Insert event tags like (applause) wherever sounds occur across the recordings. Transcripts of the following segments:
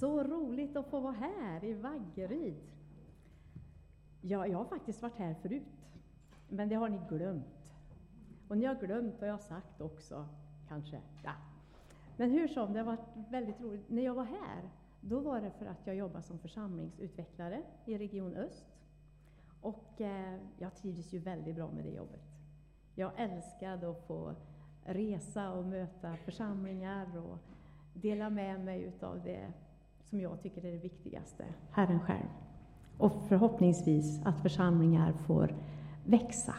Så roligt att få vara här i Vaggeryd. Ja, jag har faktiskt varit här förut, men det har ni glömt. Och ni har glömt vad jag har sagt också, kanske. Ja. Men hur som, det har varit väldigt roligt. När jag var här, då var det för att jag jobbar som församlingsutvecklare i Region Öst. Och eh, jag trivdes ju väldigt bra med det jobbet. Jag älskade att få resa och möta församlingar och dela med mig utav det som jag tycker är det viktigaste, Herren själv. Och förhoppningsvis att församlingar får växa.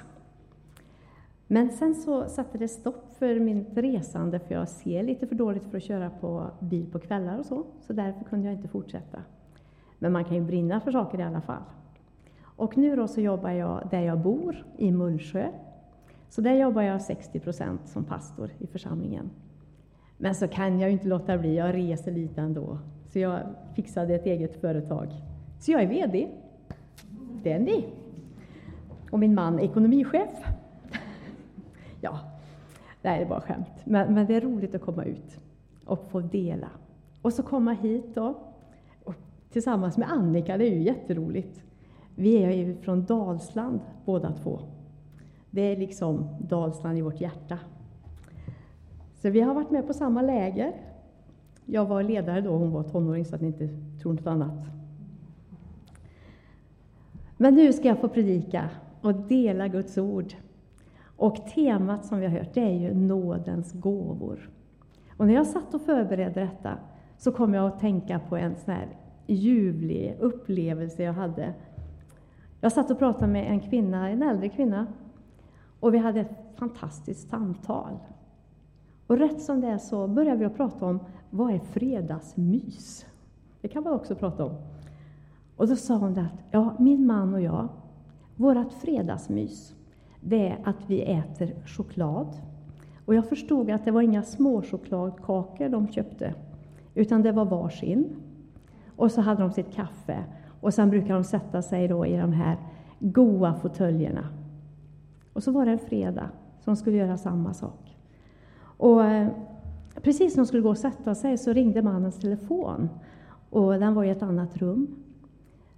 Men sen så satte det stopp för mitt resande, för jag ser lite för dåligt för att köra på bil på kvällar och så, så därför kunde jag inte fortsätta. Men man kan ju brinna för saker i alla fall. Och nu då så jobbar jag där jag bor, i Mullsjö. Så där jobbar jag 60 procent som pastor i församlingen. Men så kan jag ju inte låta bli, jag reser lite ändå. Så jag fixade ett eget företag. Så jag är VD. Det är ni. Och min man är ekonomichef. (laughs) ja, det här är bara skämt. Men, men det är roligt att komma ut och få dela. Och så komma hit då, tillsammans med Annika, det är ju jätteroligt. Vi är ju från Dalsland båda två. Det är liksom Dalsland i vårt hjärta. Så vi har varit med på samma läger. Jag var ledare då, hon var tonåring, så att ni inte tror något annat. Men nu ska jag få predika och dela Guds ord. Och temat som vi har hört, det är ju nådens gåvor. Och när jag satt och förberedde detta så kom jag att tänka på en sån här ljuvlig upplevelse jag hade. Jag satt och pratade med en kvinna, en äldre kvinna, och vi hade ett fantastiskt samtal. Och rätt som det är så började vi att prata om vad är fredagsmys? Det kan man också prata om. Och då sa hon att ja, min man och jag, vårt fredagsmys, det är att vi äter choklad. Och jag förstod att det var inga små chokladkakor de köpte, utan det var varsin. Och så hade de sitt kaffe. Och sen brukar de sätta sig då i de här goa fåtöljerna. Och så var det en fredag som skulle göra samma sak. Och eh, precis när de skulle gå och sätta sig så ringde mannens telefon. Och den var i ett annat rum.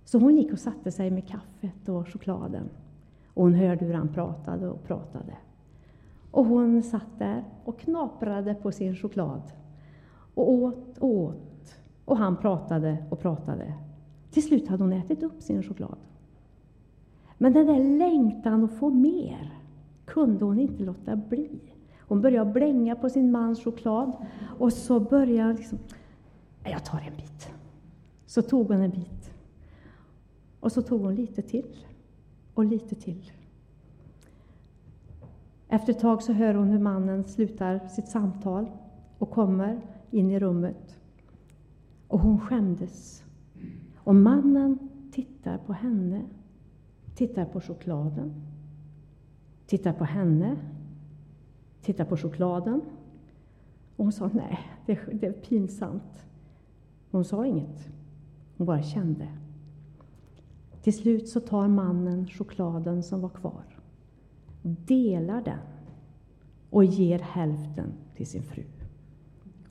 Så hon gick och satte sig med kaffet och chokladen. Och hon hörde hur han pratade och pratade. Och hon satt där och knaprade på sin choklad. Och åt och åt. Och han pratade och pratade. Till slut hade hon ätit upp sin choklad. Men den där längtan att få mer kunde hon inte låta bli. Hon börjar blänga på sin mans choklad och så börjar hon liksom, jag tar en bit. Så tog hon en bit. Och så tog hon lite till och lite till. Efter ett tag så hör hon hur mannen slutar sitt samtal och kommer in i rummet. Och hon skämdes. Och mannen tittar på henne, tittar på chokladen, tittar på henne tittar på chokladen. Och hon sa nej, det, det är pinsamt. Hon sa inget. Hon bara kände. Till slut så tar mannen chokladen som var kvar, delar den och ger hälften till sin fru.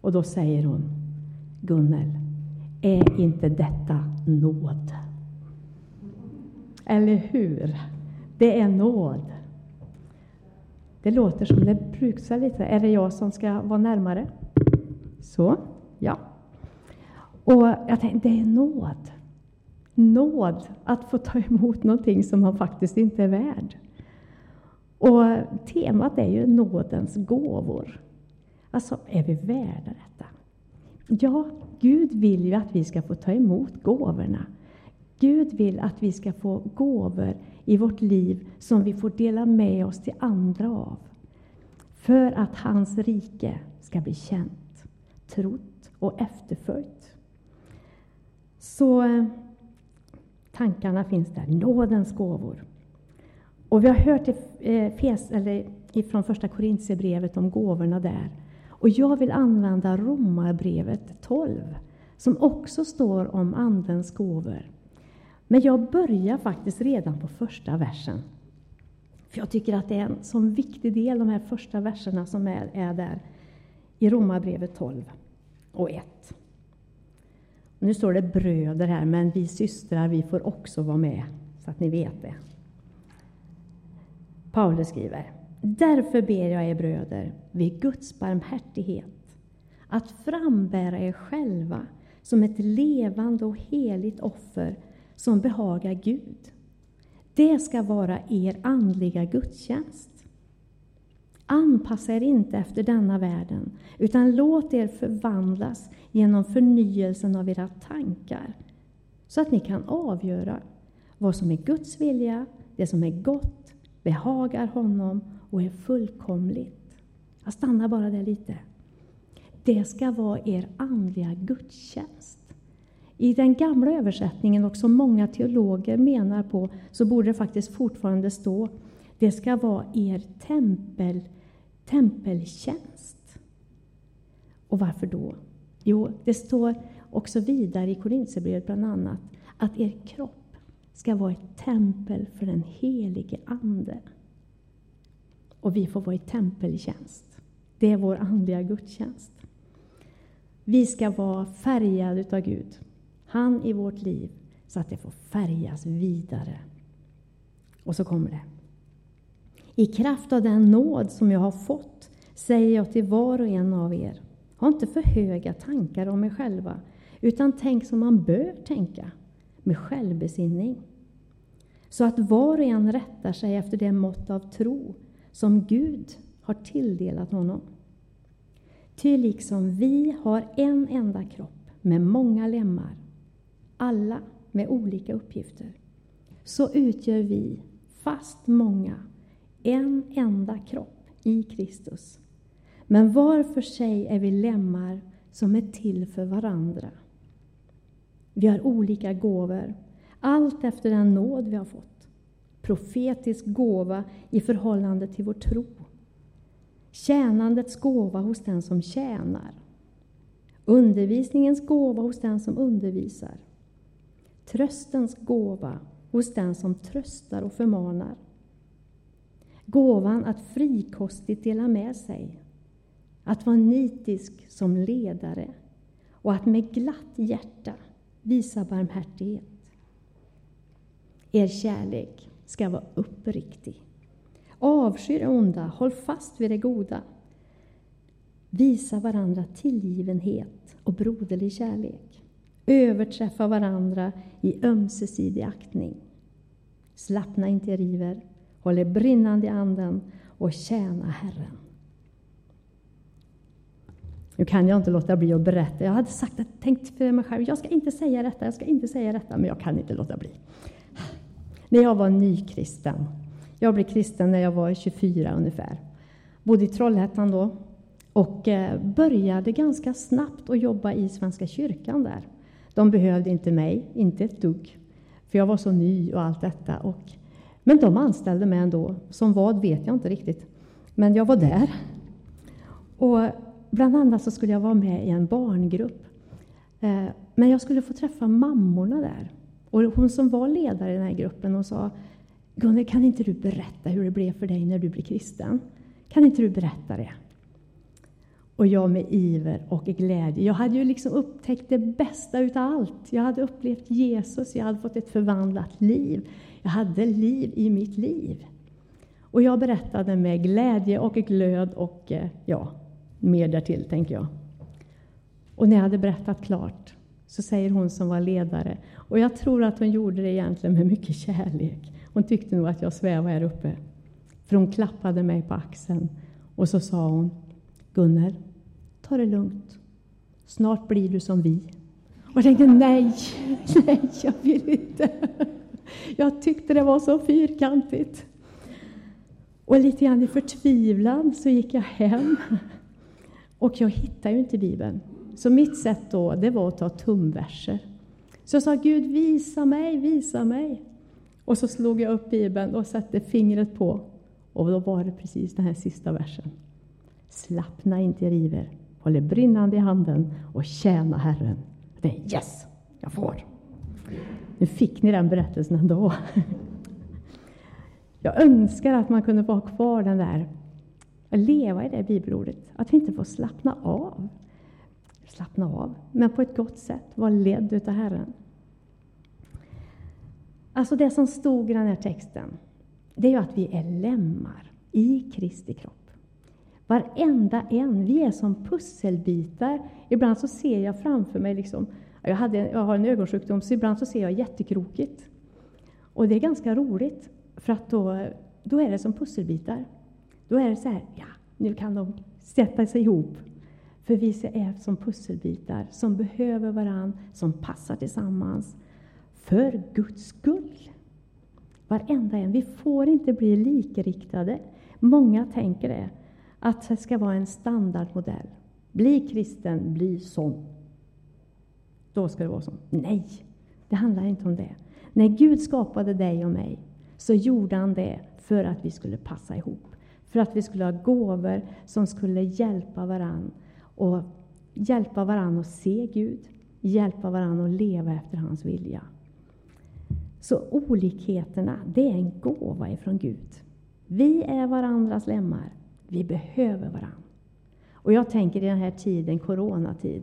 Och då säger hon, Gunnel, är inte detta nåd? Eller hur? Det är nåd. Det låter som det brusar lite. Är det jag som ska vara närmare? Så, ja. Och jag tänkte, det är nåd. Nåd att få ta emot någonting som man faktiskt inte är värd. Och temat är ju nådens gåvor. Alltså, är vi värda detta? Ja, Gud vill ju att vi ska få ta emot gåvorna. Gud vill att vi ska få gåvor i vårt liv som vi får dela med oss till andra av. För att hans rike ska bli känt, trott och efterföljt. Så eh, tankarna finns där, nådens gåvor. Och vi har hört eh, från ifrån första Korintierbrevet om gåvorna där. Och jag vill använda Romarbrevet 12, som också står om Andens gåvor. Men jag börjar faktiskt redan på första versen. För Jag tycker att det är en sån viktig del, de här första verserna som är, är där i Romarbrevet 12 och 1. Nu står det bröder här, men vi systrar vi får också vara med, så att ni vet det. Paulus skriver Därför ber jag er bröder, vid Guds barmhärtighet, att frambära er själva som ett levande och heligt offer som behagar Gud. Det ska vara er andliga gudstjänst. Anpassa er inte efter denna världen, utan låt er förvandlas genom förnyelsen av era tankar, så att ni kan avgöra vad som är Guds vilja, det som är gott, behagar honom och är fullkomligt. Jag stannar bara där lite. Det ska vara er andliga gudstjänst. I den gamla översättningen, och som många teologer menar på, så borde det faktiskt fortfarande stå det ska vara er tempel, tempeltjänst. Och varför då? Jo, det står också vidare i Korinthierbrevet bland annat att er kropp ska vara ett tempel för den helige Ande. Och vi får vara i tempeltjänst. Det är vår andliga gudstjänst. Vi ska vara färgade av Gud, han i vårt liv, så att det får färgas vidare. Och så kommer det. I kraft av den nåd som jag har fått säger jag till var och en av er, ha inte för höga tankar om er själva, utan tänk som man bör tänka, med självbesinning. Så att var och en rättar sig efter det mått av tro som Gud har tilldelat honom. Ty liksom vi har en enda kropp med många lemmar, alla med olika uppgifter, så utgör vi, fast många, en enda kropp i Kristus. Men var för sig är vi lemmar som är till för varandra. Vi har olika gåvor, allt efter den nåd vi har fått. Profetisk gåva i förhållande till vår tro. Tjänandets gåva hos den som tjänar. Undervisningens gåva hos den som undervisar. Tröstens gåva hos den som tröstar och förmanar. Gåvan att frikostigt dela med sig. Att vara nitisk som ledare och att med glatt hjärta visa barmhärtighet. Er kärlek ska vara uppriktig. Avsky det onda, håll fast vid det goda. Visa varandra tillgivenhet och broderlig kärlek. Överträffa varandra i ömsesidig aktning. Slappna inte i river, håll er brinnande i anden och tjäna Herren. Nu kan jag inte låta bli att berätta. Jag hade sagt, tänkt för mig själv, jag ska inte säga detta, jag ska inte säga detta, men jag kan inte låta bli. När jag var nykristen, jag blev kristen när jag var 24 ungefär, bodde i Trollhättan då och eh, började ganska snabbt att jobba i Svenska kyrkan där. De behövde inte mig, inte ett dugg, för jag var så ny och allt detta. Och, men de anställde mig ändå. Som vad vet jag inte riktigt, men jag var där. Och bland annat så skulle jag vara med i en barngrupp. Eh, men jag skulle få träffa mammorna där. Och hon som var ledare i den här gruppen hon sa Gunnel, kan inte du berätta hur det blev för dig när du blev kristen? Kan inte du berätta det? Och jag med iver och glädje. Jag hade ju liksom upptäckt det bästa utav allt. Jag hade upplevt Jesus, jag hade fått ett förvandlat liv. Jag hade liv i mitt liv. Och jag berättade med glädje och glöd och eh, ja, mer därtill, tänker jag. Och när jag hade berättat klart så säger hon som var ledare, och jag tror att hon gjorde det egentligen med mycket kärlek. Hon tyckte nog att jag svävade här uppe. För hon klappade mig på axeln och så sa hon, Gunnel, ta det lugnt. Snart blir du som vi. Och jag tänkte, nej, nej, jag vill inte. Jag tyckte det var så fyrkantigt. Och lite grann i förtvivlan så gick jag hem. Och jag hittade ju inte Bibeln. Så mitt sätt då, det var att ta tumverser. Så jag sa, Gud visa mig, visa mig. Och så slog jag upp Bibeln och satte fingret på. Och då var det precis den här sista versen. Slappna inte i river, håll brinnande i handen och tjäna Herren. Det är yes, jag får. Nu fick ni den berättelsen ändå. (laughs) Jag önskar att man kunde få ha kvar den där, leva i det bibelordet, att vi inte får slappna av. slappna av, men på ett gott sätt. vara ledd utav Herren. Alltså det som stod i den här texten, det är ju att vi är lemmar i Kristi kropp. Varenda en. Vi är som pusselbitar. Ibland så ser jag framför mig, liksom, jag, hade, jag har en ögonsjukdom, så ibland så ser jag jättekrokigt. Och det är ganska roligt, för att då, då är det som pusselbitar. Då är det så här, ja, nu kan de sätta sig ihop. För vi är som pusselbitar som behöver varann, som passar tillsammans. För Guds skull. Varenda en. Vi får inte bli likriktade. Många tänker det, att det ska vara en standardmodell. Bli kristen, bli sån. Då ska det vara sån. Nej, det handlar inte om det. När Gud skapade dig och mig så gjorde han det för att vi skulle passa ihop. För att vi skulle ha gåvor som skulle hjälpa varann och hjälpa varann att se Gud, hjälpa varann att leva efter hans vilja. Så olikheterna, det är en gåva ifrån Gud. Vi är varandras lemmar. Vi behöver varandra. Och jag tänker i den här tiden, coronatid,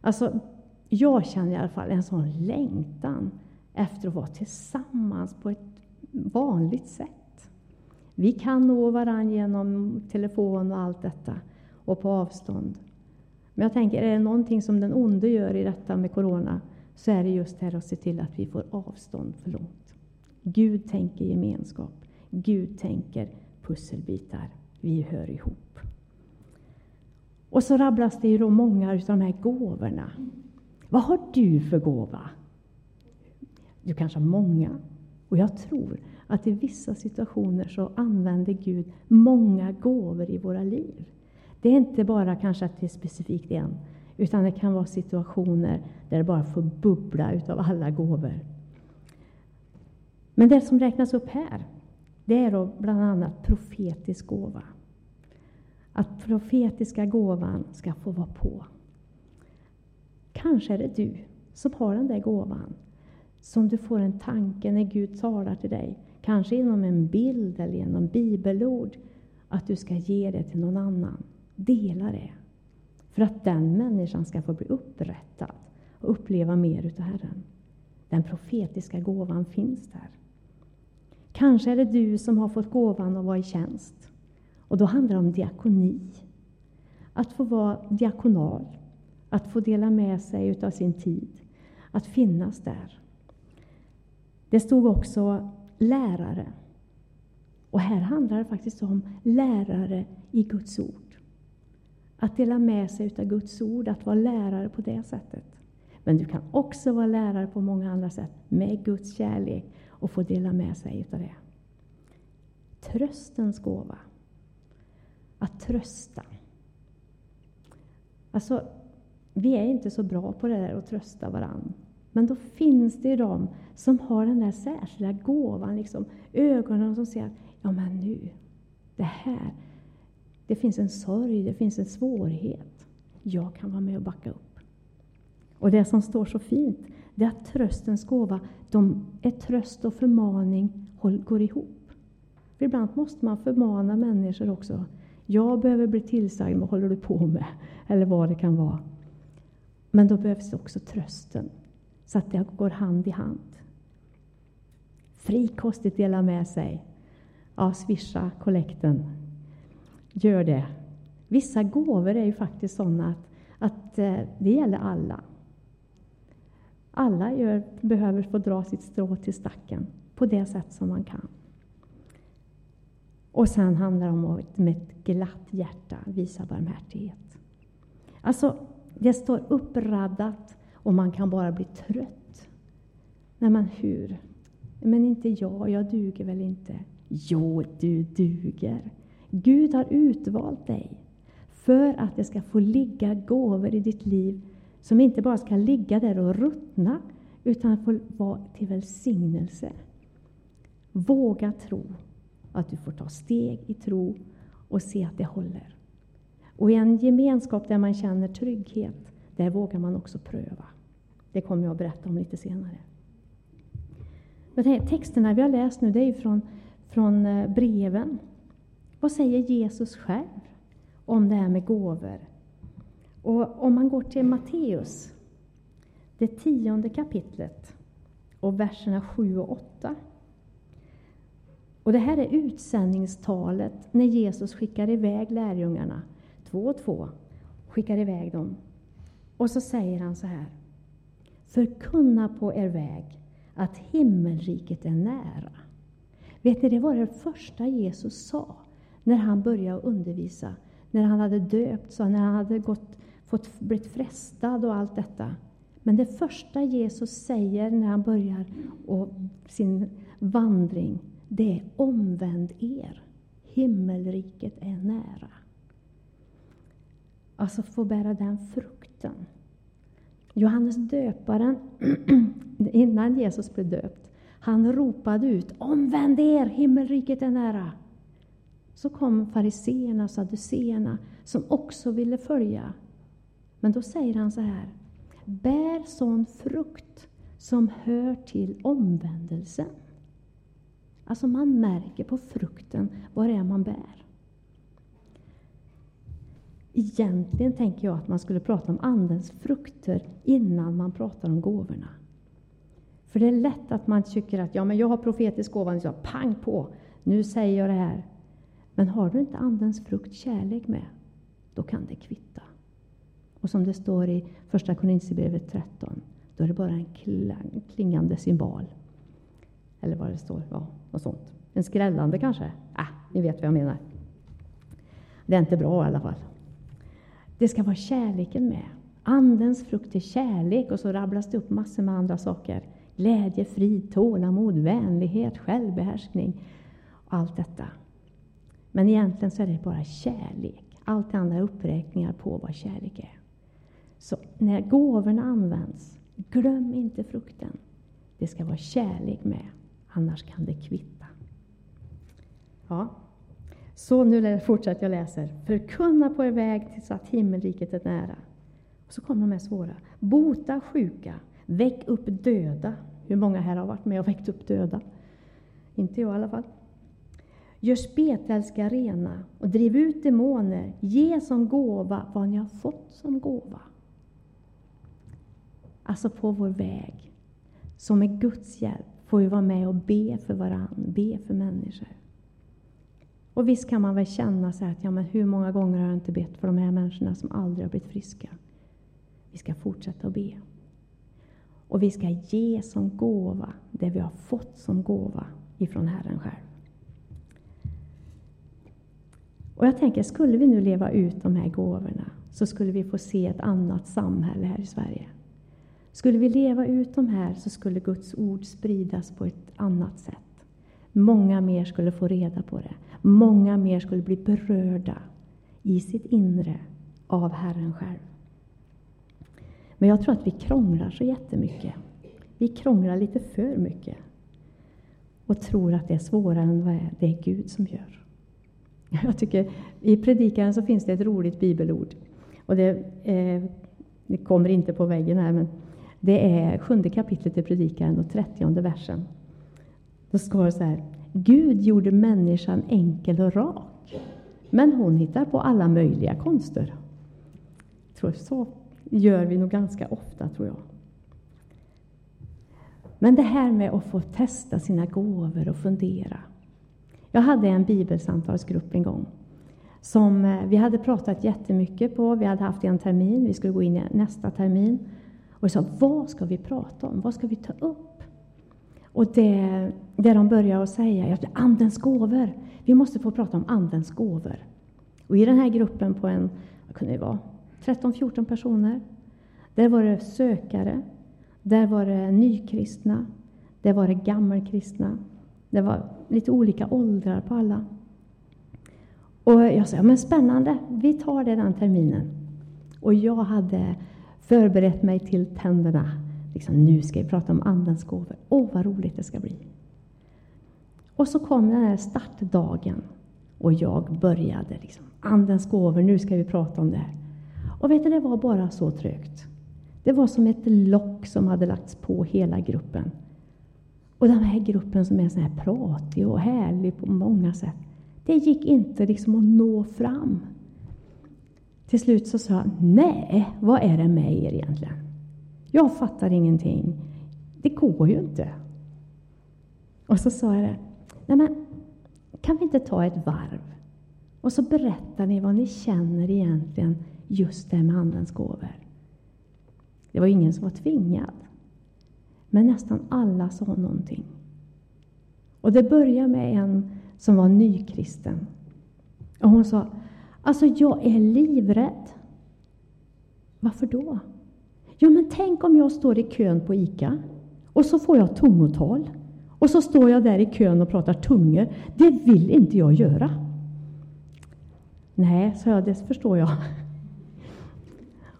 alltså jag känner i alla fall en sån längtan efter att vara tillsammans på ett vanligt sätt. Vi kan nå varandra genom telefon och allt detta och på avstånd. Men jag tänker, är det någonting som den onde gör i detta med corona så är det just här att se till att vi får avstånd för långt. Gud tänker gemenskap. Gud tänker pusselbitar. Vi hör ihop. Och så rabblas det ju då många av de här gåvorna. Vad har du för gåva? Du kanske har många. Och jag tror att i vissa situationer så använder Gud många gåvor i våra liv. Det är inte bara kanske att det är specifikt en, utan det kan vara situationer där det bara får bubbla utav alla gåvor. Men det som räknas upp här, det är då bland annat profetisk gåva. Att profetiska gåvan ska få vara på. Kanske är det du som har den där gåvan, som du får en tanke när Gud talar till dig, kanske genom en bild eller genom bibelord, att du ska ge det till någon annan. Dela det. För att den människan ska få bli upprättad och uppleva mer utav Herren. Den profetiska gåvan finns där. Kanske är det du som har fått gåvan att vara i tjänst. Och då handlar det om diakoni. Att få vara diakonal, att få dela med sig utav sin tid, att finnas där. Det stod också lärare. Och här handlar det faktiskt om lärare i Guds ord. Att dela med sig av Guds ord, att vara lärare på det sättet. Men du kan också vara lärare på många andra sätt, med Guds kärlek och få dela med sig av det. Tröstens gåva. Att trösta. Alltså, vi är inte så bra på det där att trösta varandra. Men då finns det ju de som har den där särskilda gåvan, liksom, ögonen som säger ja men nu, det här, det finns en sorg, det finns en svårighet. Jag kan vara med och backa upp. Och det som står så fint, det är att tröstens gåva, de är tröst och förmaning går ihop. För ibland måste man förmana människor också. Jag behöver bli tillsagd, vad håller du på med? Eller vad det kan vara. Men då behövs också trösten, så att det går hand i hand. Frikostigt dela med sig. Ja, swisha kollekten. Gör det. Vissa gåvor är ju faktiskt sådana att, att eh, det gäller alla. Alla gör, behöver få dra sitt strå till stacken på det sätt som man kan. Och sen handlar det om att med ett glatt hjärta visa barmhärtighet. Alltså, det står uppraddat och man kan bara bli trött. Nej, men hur? Men inte jag, jag duger väl inte? Jo, du duger. Gud har utvalt dig för att det ska få ligga gåvor i ditt liv som inte bara ska ligga där och ruttna, utan få vara till välsignelse. Våga tro att du får ta steg i tro och se att det håller. Och i en gemenskap där man känner trygghet, där vågar man också pröva. Det kommer jag att berätta om lite senare. Men texterna vi har läst nu, det är från, från eh, breven. Vad säger Jesus själv om det här med gåvor? Och om man går till Matteus, det tionde kapitlet, och verserna 7 och 8. Och det här är utsändningstalet när Jesus skickar iväg lärjungarna, två och två, skickar iväg dem. Och så säger han så här. Förkunna på er väg att himmelriket är nära. Vet ni, det var det första Jesus sa när han började undervisa. När han hade döpts och när han hade gått, fått, blivit frestad och allt detta. Men det första Jesus säger när han börjar och sin vandring, det är omvänd er. Himmelriket är nära. Alltså få bära den frukten. Johannes döparen, (clears throat) innan Jesus blev döpt, han ropade ut Omvänd er, himmelriket är nära. Så kom fariseerna och saduceerna som också ville följa. Men då säger han så här Bär sån frukt som hör till omvändelsen. Alltså man märker på frukten vad det är man bär. Egentligen tänker jag att man skulle prata om Andens frukter innan man pratar om gåvorna. För det är lätt att man tycker att ja, men jag har profetisk gåva, så pang på, nu säger jag det här. Men har du inte Andens frukt, kärlek med, då kan det kvitta. Och som det står i Första Korinthierbrevet 13, då är det bara en klang, klingande symbol. Eller vad det står, ja, något sånt. En skrällande kanske? Äh, ni vet vad jag menar. Det är inte bra i alla fall. Det ska vara kärleken med. Andens frukt är kärlek och så rabblas det upp massor med andra saker. Glädje, frid, tålamod, vänlighet, självbehärskning. Allt detta. Men egentligen så är det bara kärlek. Allt det andra är uppräkningar på vad kärlek är. Så när gåvorna används, glöm inte frukten. Det ska vara kärlek med, annars kan det kvitta. Ja, så nu fortsätter jag läser. Förkunna på er väg tills att himmelriket är nära. Och så kommer de här svåra. Bota sjuka, väck upp döda. Hur många här har varit med och väckt upp döda? Inte jag i alla fall. Gör spetälska rena och driv ut demoner. Ge som gåva vad ni har fått som gåva. Alltså på vår väg. Så med Guds hjälp får vi vara med och be för varandra, be för människor. Och visst kan man väl känna så att ja, men hur många gånger har jag inte bett för de här människorna som aldrig har blivit friska? Vi ska fortsätta att be. Och vi ska ge som gåva det vi har fått som gåva ifrån Herren själv. Och jag tänker, skulle vi nu leva ut de här gåvorna så skulle vi få se ett annat samhälle här i Sverige. Skulle vi leva ut de här så skulle Guds ord spridas på ett annat sätt. Många mer skulle få reda på det. Många mer skulle bli berörda i sitt inre av Herren själv. Men jag tror att vi krånglar så jättemycket. Vi krånglar lite för mycket och tror att det är svårare än vad det är Gud som gör. (laughs) Jag tycker, I predikaren så finns det ett roligt bibelord. Och det, eh, det kommer inte på väggen här, men det är sjunde kapitlet i Predikaren och trettionde versen. Då står det så här. Gud gjorde människan enkel och rak, men hon hittar på alla möjliga konster. tror så gör vi nog ganska ofta, tror jag. Men det här med att få testa sina gåvor och fundera. Jag hade en bibelsamtalsgrupp en gång som eh, vi hade pratat jättemycket på. Vi hade haft en termin, vi skulle gå in i nästa termin. Och jag sa, vad ska vi prata om? Vad ska vi ta upp? Och det, det de började säga, är Andens gåvor. Vi måste få prata om Andens gåvor. Och i den här gruppen på en, vad kunde det vara, 13-14 personer, där var det sökare, där var det nykristna, där var det gammelkristna. Det var lite olika åldrar på alla. Och jag sa, men spännande, vi tar det den terminen. Och jag hade förberett mig till tänderna. Liksom, nu ska vi prata om Andens gåvor. Åh, vad roligt det ska bli! Och så kom den här startdagen och jag började. Liksom, Andens gåvor, nu ska vi prata om det här. Och vet du, det var bara så trögt. Det var som ett lock som hade lagts på hela gruppen. Och den här gruppen som är så här pratig och härlig på många sätt, det gick inte liksom att nå fram. Till slut så sa jag, nej, vad är det med er egentligen? Jag fattar ingenting. Det går ju inte. Och så sa jag det, nej men kan vi inte ta ett varv? Och så berättar ni vad ni känner egentligen just det med Andens gåvor. Det var ingen som var tvingad. Men nästan alla sa någonting. Och det började med en som var nykristen. Och hon sa, alltså jag är livrädd. Varför då? Ja, men tänk om jag står i kön på ICA och så får jag tungotal. Och så står jag där i kön och pratar tungor. Det vill inte jag göra. Nej, sa jag, det förstår jag.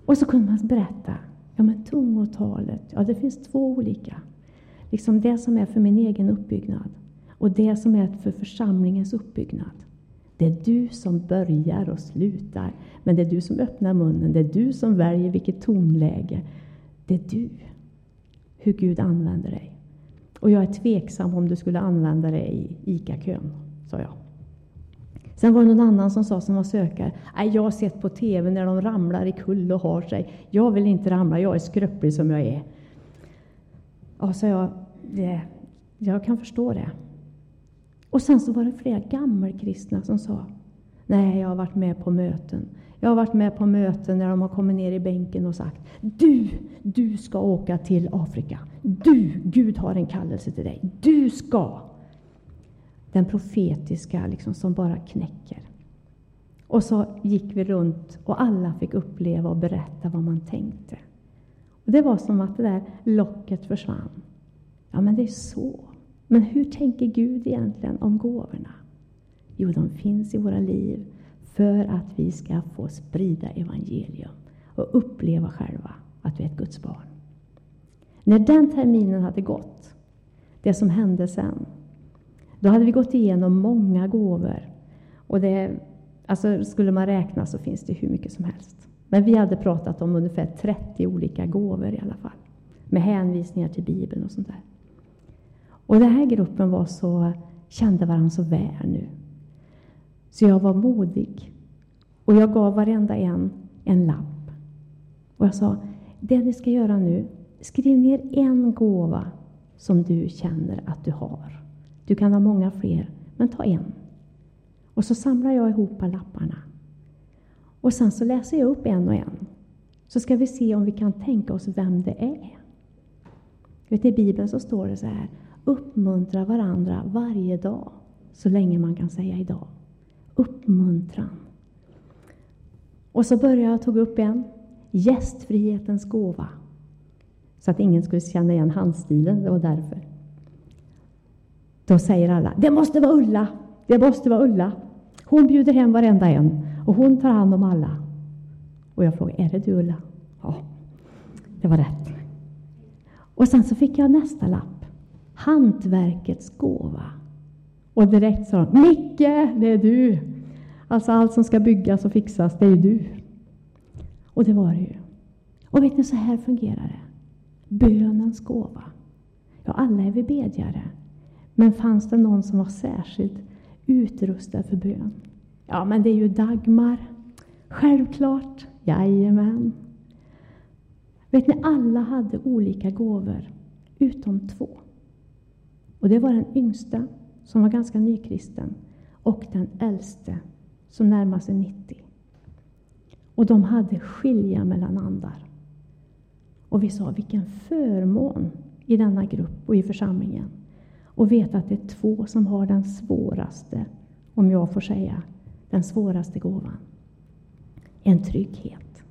Och så kunde man berätta. Ja, men tungotalet, ja det finns två olika. Liksom det som är för min egen uppbyggnad och det som är för församlingens uppbyggnad. Det är du som börjar och slutar, men det är du som öppnar munnen. Det är du som väljer vilket tonläge. Det är du, hur Gud använder dig. Och jag är tveksam om du skulle använda dig i ICA-kön, sa jag. Sen var det någon annan som sa, som var sökare, Nej, jag har sett på TV när de ramlar i kull och har sig. Jag vill inte ramla, jag är skröplig som jag är. Ja, sa jag, det, jag kan förstå det. Och sen så var det flera gammelkristna som sa, nej, jag har varit med på möten. Jag har varit med på möten när de har kommit ner i bänken och sagt, du, du ska åka till Afrika. Du, Gud har en kallelse till dig. Du ska den profetiska liksom, som bara knäcker. Och så gick vi runt och alla fick uppleva och berätta vad man tänkte. Och Det var som att det där locket försvann. Ja, men det är så. Men hur tänker Gud egentligen om gåvorna? Jo, de finns i våra liv för att vi ska få sprida evangelium och uppleva själva att vi är ett Guds barn. När den terminen hade gått, det som hände sen, då hade vi gått igenom många gåvor. Och det, alltså skulle man räkna så finns det hur mycket som helst. Men vi hade pratat om ungefär 30 olika gåvor i alla fall. Med hänvisningar till Bibeln och sånt där. Och den här gruppen var så, kände varandra så väl nu. Så jag var modig. Och jag gav varenda en en lapp. Och jag sa, det ni ska göra nu, skriv ner en gåva som du känner att du har. Du kan ha många fler, men ta en. Och så samlar jag ihop lapparna. Och sen så läser jag upp en och en. Så ska vi se om vi kan tänka oss vem det är. Vet, I Bibeln så står det så här. Uppmuntra varandra varje dag, så länge man kan säga idag. Uppmuntran. Och så började jag ta upp en. Gästfrihetens gåva. Så att ingen skulle känna igen handstilen, det var därför. Då säger alla, det måste vara Ulla, det måste vara Ulla. Hon bjuder hem varenda en och hon tar hand om alla. Och jag frågar, är det du Ulla? Ja, det var rätt. Och sen så fick jag nästa lapp. Hantverkets gåva. Och direkt sa de, Micke, det är du. Alltså allt som ska byggas och fixas, det är ju du. Och det var det ju. Och vet ni, så här fungerar det. Bönens gåva. Ja, alla är vi bedjare. Men fanns det någon som var särskilt utrustad för bön? Ja, men det är ju Dagmar. Självklart. Jajamän. Vet ni, alla hade olika gåvor, utom två. Och det var den yngsta, som var ganska nykristen, och den äldste, som närmade sig 90. Och de hade skilja mellan andar. Och vi sa, vilken förmån i denna grupp och i församlingen och veta att det är två som har den svåraste, om jag får säga, den svåraste gåvan. En trygghet.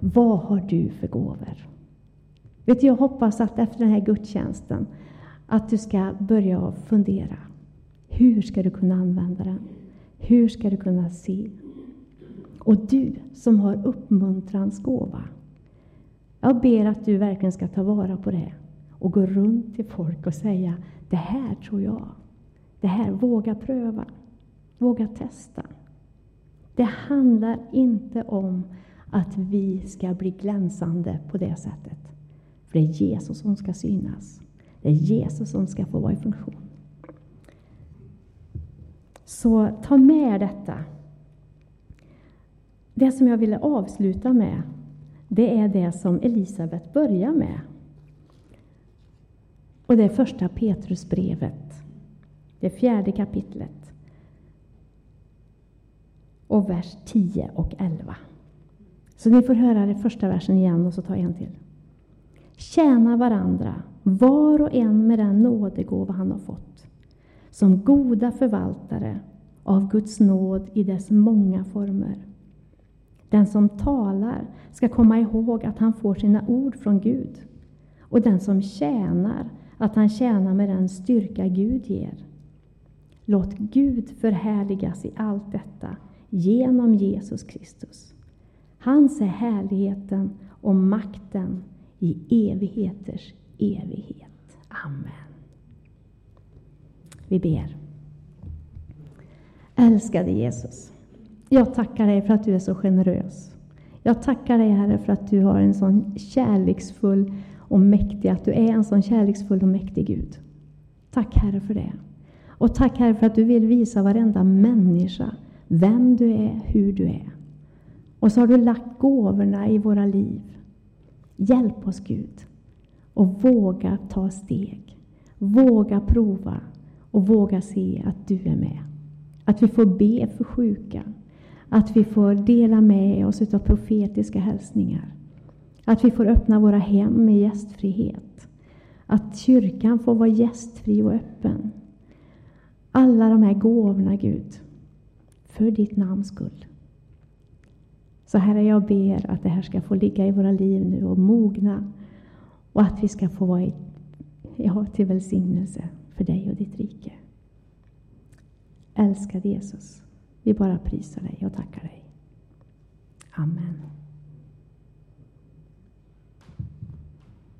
Vad har du för gåvor? Vet du, jag hoppas att efter den här gudstjänsten att du ska börja fundera. Hur ska du kunna använda den? Hur ska du kunna se? Och du som har uppmuntrans gåva. Jag ber att du verkligen ska ta vara på det och gå runt till folk och säga det här tror jag. Det här, våga pröva. Våga testa. Det handlar inte om att vi ska bli glänsande på det sättet. För det är Jesus som ska synas. Det är Jesus som ska få vara i funktion. Så ta med detta. det som jag ville avsluta med, det är det som Elisabet börjar med. Och det är första Petrusbrevet, det fjärde kapitlet. Och vers 10 och 11. Så ni får höra den första versen igen och så tar jag en till. Tjäna varandra, var och en med den nådegåva han har fått, som goda förvaltare av Guds nåd i dess många former. Den som talar ska komma ihåg att han får sina ord från Gud, och den som tjänar att han tjänar med den styrka Gud ger. Låt Gud förhärligas i allt detta genom Jesus Kristus. Hans är härligheten och makten i evigheters evighet. Amen. Vi ber. Älskade Jesus, jag tackar dig för att du är så generös. Jag tackar dig, Herre, för att du har en sån kärleksfull och mäktig, att du är en sån kärleksfull och mäktig Gud. Tack, Herre, för det. Och tack, Herre, för att du vill visa varenda människa vem du är, hur du är. Och så har du lagt gåvorna i våra liv. Hjälp oss, Gud, och våga ta steg. Våga prova och våga se att du är med. Att vi får be för sjuka. Att vi får dela med oss av profetiska hälsningar. Att vi får öppna våra hem med gästfrihet. Att kyrkan får vara gästfri och öppen. Alla de här gåvorna, Gud, för ditt namns skull. Så Herre, jag ber att det här ska få ligga i våra liv nu och mogna och att vi ska få vara i, ja, till välsignelse för dig och ditt rike. Älskade Jesus, vi bara prisar dig och tackar dig. Amen.